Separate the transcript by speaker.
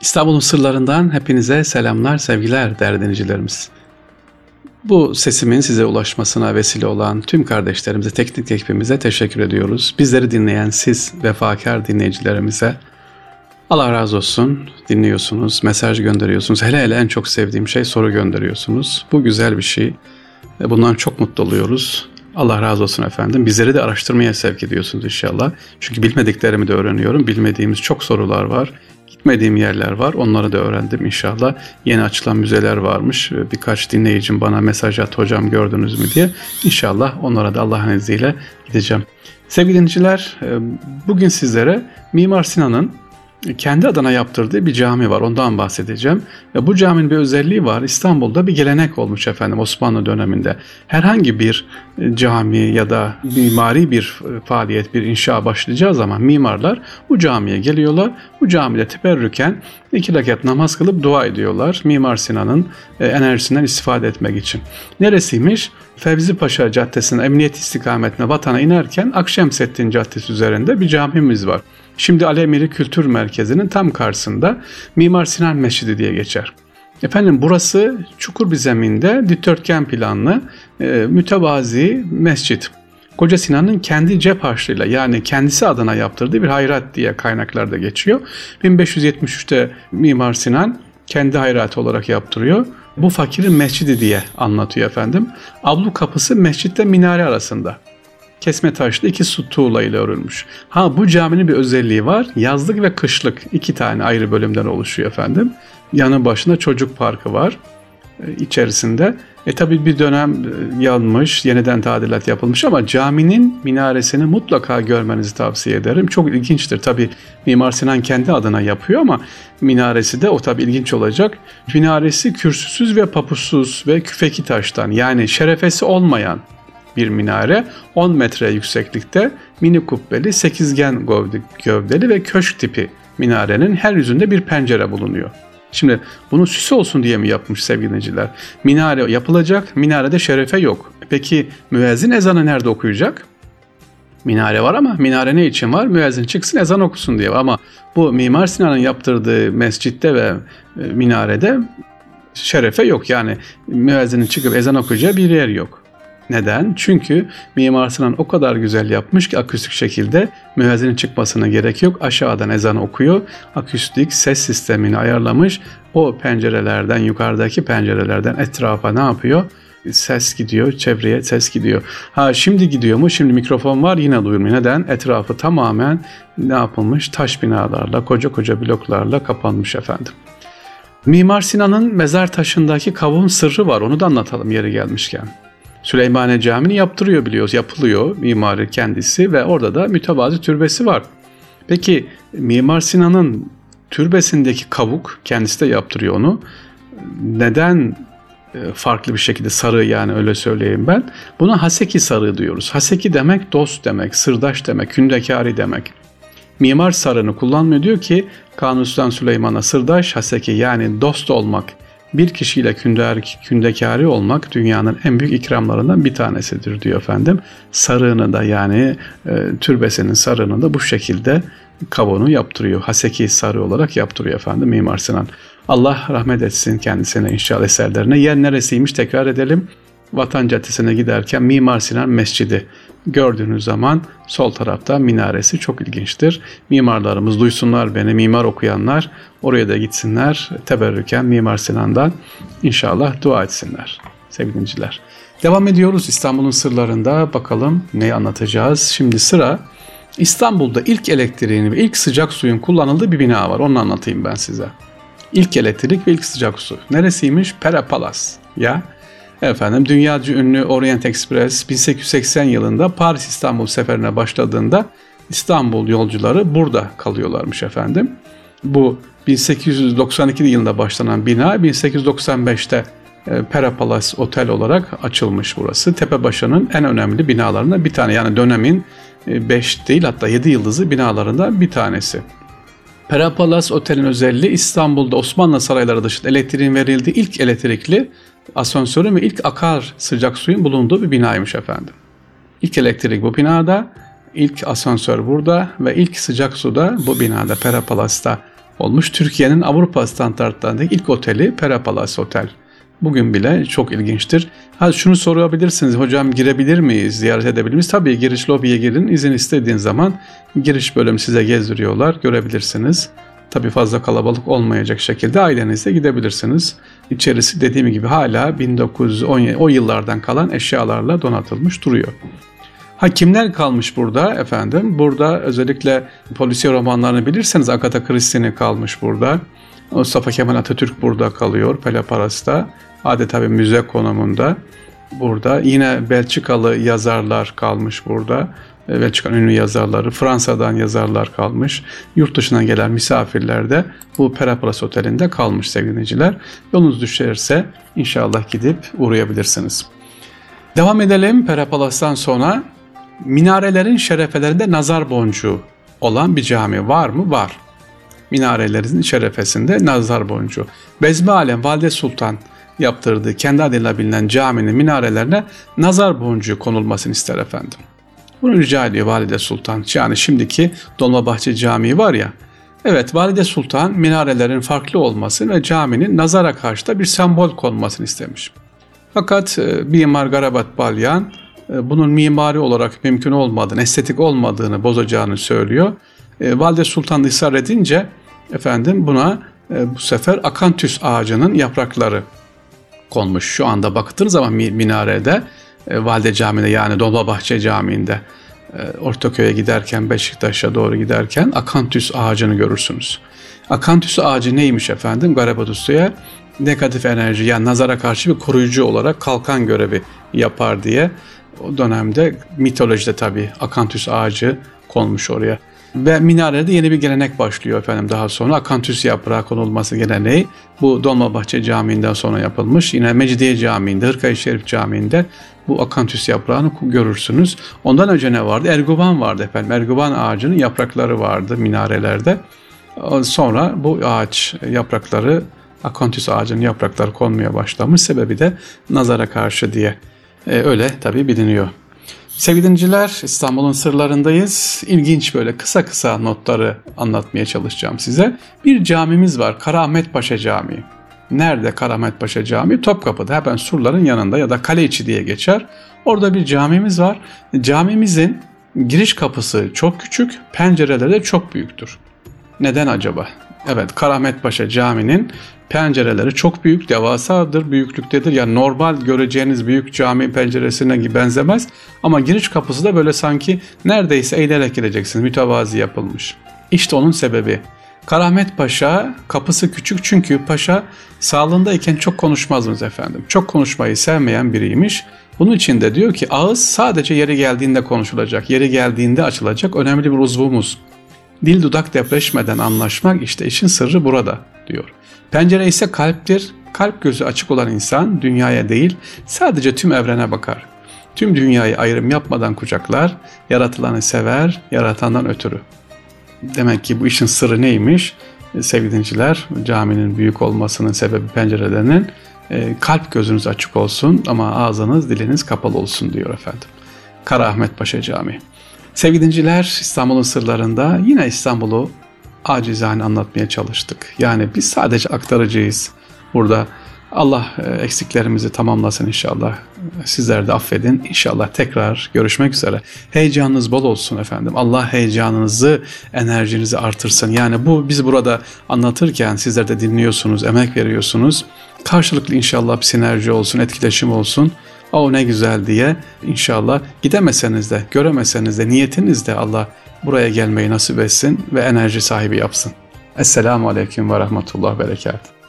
Speaker 1: İstanbul'un sırlarından hepinize selamlar, sevgiler değerli dinleyicilerimiz. Bu sesimin size ulaşmasına vesile olan tüm kardeşlerimize, teknik ekibimize teşekkür ediyoruz. Bizleri dinleyen siz vefakar dinleyicilerimize Allah razı olsun. Dinliyorsunuz, mesaj gönderiyorsunuz. Hele hele en çok sevdiğim şey soru gönderiyorsunuz. Bu güzel bir şey. Bundan çok mutlu oluyoruz. Allah razı olsun efendim. Bizleri de araştırmaya sevk ediyorsunuz inşallah. Çünkü bilmediklerimi de öğreniyorum. Bilmediğimiz çok sorular var. Gitmediğim yerler var. Onları da öğrendim inşallah. Yeni açılan müzeler varmış. Birkaç dinleyicim bana mesaj at hocam gördünüz mü diye. İnşallah onlara da Allah'ın izniyle gideceğim. Sevgili dinleyiciler, e, bugün sizlere Mimar Sinan'ın kendi adına yaptırdığı bir cami var. Ondan bahsedeceğim. Ve bu caminin bir özelliği var. İstanbul'da bir gelenek olmuş efendim Osmanlı döneminde. Herhangi bir e, cami ya da mimari bir e, faaliyet, bir inşa başlayacağı zaman mimarlar bu camiye geliyorlar. Bu camide teberrüken iki rekat namaz kılıp dua ediyorlar. Mimar Sinan'ın e, enerjisinden istifade etmek için. Neresiymiş? Fevzi Paşa Caddesi'nin emniyet istikametine vatana inerken Akşemseddin Caddesi üzerinde bir camimiz var. Şimdi Alemiri Kültür Merkezi'nin tam karşısında Mimar Sinan Mescidi diye geçer. Efendim burası çukur bir zeminde dikdörtgen planlı e, mütevazi mescit. Koca Sinan'ın kendi cep harçlığıyla yani kendisi adına yaptırdığı bir hayrat diye kaynaklarda geçiyor. 1573'te Mimar Sinan kendi hayratı olarak yaptırıyor. Bu fakirin mescidi diye anlatıyor efendim. Ablu kapısı mescitte minare arasında kesme taşlı iki su tuğla ile örülmüş. Ha bu caminin bir özelliği var. Yazlık ve kışlık iki tane ayrı bölümden oluşuyor efendim. Yanı başında çocuk parkı var e, içerisinde. E tabi bir dönem e, yanmış, yeniden tadilat yapılmış ama caminin minaresini mutlaka görmenizi tavsiye ederim. Çok ilginçtir. Tabi Mimar Sinan kendi adına yapıyor ama minaresi de o tabi ilginç olacak. Minaresi kürsüsüz ve papussuz ve küfeki taştan yani şerefesi olmayan bir minare 10 metre yükseklikte mini kubbeli sekizgen gövdeli ve köşk tipi minarenin her yüzünde bir pencere bulunuyor. Şimdi bunu süs olsun diye mi yapmış sevgiliciler? Minare yapılacak, minarede şerefe yok. Peki müezzin ezanı nerede okuyacak? Minare var ama minare ne için var? Müezzin çıksın ezan okusun diye. Ama bu Mimar Sinan'ın yaptırdığı mescitte ve e, minarede şerefe yok. Yani müezzinin çıkıp ezan okuyacağı bir yer yok. Neden? Çünkü Mimar Sinan o kadar güzel yapmış ki akustik şekilde müezzinin çıkmasına gerek yok. Aşağıdan ezan okuyor. Akustik ses sistemini ayarlamış. O pencerelerden, yukarıdaki pencerelerden etrafa ne yapıyor? ses gidiyor, çevreye ses gidiyor. Ha şimdi gidiyor mu? Şimdi mikrofon var yine duyulmuyor. Neden? Etrafı tamamen ne yapılmış? Taş binalarla, koca koca bloklarla kapanmış efendim. Mimar Sinan'ın mezar taşındaki kavun sırrı var. Onu da anlatalım yeri gelmişken. Süleymaniye Camii'ni yaptırıyor biliyoruz. Yapılıyor mimarı kendisi ve orada da mütevazi türbesi var. Peki Mimar Sinan'ın türbesindeki kavuk kendisi de yaptırıyor onu. Neden e, farklı bir şekilde sarı yani öyle söyleyeyim ben. Buna haseki sarı diyoruz. Haseki demek dost demek, sırdaş demek, kündekari demek. Mimar sarını kullanmıyor diyor ki Kanuni Süleyman'a sırdaş haseki yani dost olmak, bir kişiyle künder, kündekari olmak dünyanın en büyük ikramlarından bir tanesidir diyor efendim. Sarığını da yani e, türbesinin sarığını da bu şekilde kavunu yaptırıyor. Haseki sarı olarak yaptırıyor efendim Mimar Sinan. Allah rahmet etsin kendisine inşallah eserlerine. Yer neresiymiş tekrar edelim. Vatan Caddesi'ne giderken Mimar Sinan Mescidi gördüğünüz zaman sol tarafta minaresi çok ilginçtir. Mimarlarımız duysunlar beni, mimar okuyanlar oraya da gitsinler. Teberrüken Mimar Sinan'dan inşallah dua etsinler sevgili Devam ediyoruz İstanbul'un sırlarında. Bakalım ne anlatacağız. Şimdi sıra İstanbul'da ilk elektriğini ve ilk sıcak suyun kullanıldığı bir bina var. Onu anlatayım ben size. İlk elektrik ve ilk sıcak su. Neresiymiş? Pera Palace. Ya Efendim dünyaca ünlü Orient Express 1880 yılında Paris İstanbul seferine başladığında İstanbul yolcuları burada kalıyorlarmış efendim. Bu 1892 yılında başlanan bina 1895'te e, Pera Palace Otel olarak açılmış burası. Tepebaşı'nın en önemli binalarından bir tane. Yani dönemin 5 e, değil hatta 7 yıldızı binalarından bir tanesi. Pera Palace Otel'in özelliği İstanbul'da Osmanlı sarayları dışında elektriğin verildiği ilk elektrikli asansörün ve ilk akar sıcak suyun bulunduğu bir binaymış efendim. İlk elektrik bu binada, ilk asansör burada ve ilk sıcak su da bu binada Pera Palas'ta olmuş. Türkiye'nin Avrupa standartlarındaki ilk oteli Pera Palace Otel. Bugün bile çok ilginçtir. Ha şunu sorabilirsiniz hocam girebilir miyiz, ziyaret edebilir miyiz? Tabii giriş lobiye girin, izin istediğin zaman giriş bölümü size gezdiriyorlar, görebilirsiniz. Tabii fazla kalabalık olmayacak şekilde ailenizle gidebilirsiniz. İçerisi dediğim gibi hala 1910 o yıllardan kalan eşyalarla donatılmış duruyor. Ha kimler kalmış burada efendim? Burada özellikle polisiye romanlarını bilirseniz Agatha Christie'nin kalmış burada. Mustafa Kemal Atatürk burada kalıyor Pelaparas'ta. Adeta bir müze konumunda burada. Yine Belçikalı yazarlar kalmış burada. Belçika'nın ünlü yazarları, Fransa'dan yazarlar kalmış. Yurt dışından gelen misafirler de bu Perapalas Oteli'nde kalmış sevgili dinleyiciler. Yolunuz düşerse inşallah gidip uğrayabilirsiniz. Devam edelim Perapalas'tan sonra minarelerin şerefelerinde nazar boncuğu olan bir cami var mı? Var. Minarelerin şerefesinde nazar boncuğu. Bezmi Alem Valide Sultan yaptırdığı kendi adıyla bilinen caminin minarelerine nazar boncuğu konulmasını ister efendim. Bunu rica ediyor Valide Sultan. Yani şimdiki Dolmabahçe Camii var ya. Evet Valide Sultan minarelerin farklı olması ve caminin nazara karşı da bir sembol konmasını istemiş. Fakat e, mimar Garabat Balyan e, bunun mimari olarak mümkün olmadığını, estetik olmadığını bozacağını söylüyor. E, Valide Sultan ısrar edince efendim buna bu sefer akantüs ağacının yaprakları konmuş. Şu anda baktığınız zaman minarede e, Valide Camii'nde yani Dolmabahçe Camii'nde e, Ortaköy'e giderken Beşiktaş'a doğru giderken akantüs ağacını görürsünüz. Akantüs ağacı neymiş efendim? Garabat Usta'ya negatif enerji yani nazara karşı bir koruyucu olarak kalkan görevi yapar diye o dönemde mitolojide tabii akantüs ağacı konmuş oraya. Ve minarede yeni bir gelenek başlıyor efendim daha sonra. Akantüs yaprağı konulması geleneği bu Dolmabahçe Camii'nden sonra yapılmış. Yine Mecidiye Camii'nde, Hırkayı Şerif Camii'nde bu akantüs yaprağını görürsünüz. Ondan önce ne vardı? Erguvan vardı efendim. Erguvan ağacının yaprakları vardı minarelerde. Sonra bu ağaç yaprakları akantüs ağacının yaprakları konmaya başlamış. Sebebi de nazara karşı diye. Ee, öyle tabii biliniyor. Sevgili dinleyiciler İstanbul'un sırlarındayız. İlginç böyle kısa kısa notları anlatmaya çalışacağım size. Bir camimiz var Karamet Paşa Camii. Nerede Karamet Paşa Camii? Topkapı'da hemen surların yanında ya da kale içi diye geçer. Orada bir camimiz var. Camimizin giriş kapısı çok küçük, pencereleri de çok büyüktür. Neden acaba? Evet Karamet Paşa Camii'nin pencereleri çok büyük, devasadır, büyüklüktedir. Yani normal göreceğiniz büyük cami penceresine benzemez. Ama giriş kapısı da böyle sanki neredeyse eğilerek gireceksiniz. Mütevazi yapılmış. İşte onun sebebi. Karahmet Paşa kapısı küçük çünkü paşa sağlığındayken çok konuşmazmış efendim. Çok konuşmayı sevmeyen biriymiş. Bunun için de diyor ki ağız sadece yeri geldiğinde konuşulacak, yeri geldiğinde açılacak önemli bir uzvumuz. Dil dudak depreşmeden anlaşmak işte işin sırrı burada diyor. Pencere ise kalptir. Kalp gözü açık olan insan dünyaya değil sadece tüm evrene bakar. Tüm dünyayı ayrım yapmadan kucaklar, yaratılanı sever, yaratandan ötürü. Demek ki bu işin sırrı neymiş? E, sevgili dinciler, caminin büyük olmasının sebebi pencerelerinin e, kalp gözünüz açık olsun ama ağzınız diliniz kapalı olsun diyor efendim. Kara Paşa Camii. Sevgili dinciler, İstanbul'un sırlarında yine İstanbul'u acizane anlatmaya çalıştık. Yani biz sadece aktarıcıyız. Burada Allah e, eksiklerimizi tamamlasın inşallah. Sizler de affedin. İnşallah tekrar görüşmek üzere. Heyecanınız bol olsun efendim. Allah heyecanınızı, enerjinizi artırsın. Yani bu biz burada anlatırken sizler de dinliyorsunuz, emek veriyorsunuz. Karşılıklı inşallah bir sinerji olsun, etkileşim olsun. O ne güzel diye inşallah gidemeseniz de, göremeseniz de, niyetiniz de Allah buraya gelmeyi nasip etsin ve enerji sahibi yapsın. Esselamu Aleyküm ve Rahmetullah Berekat.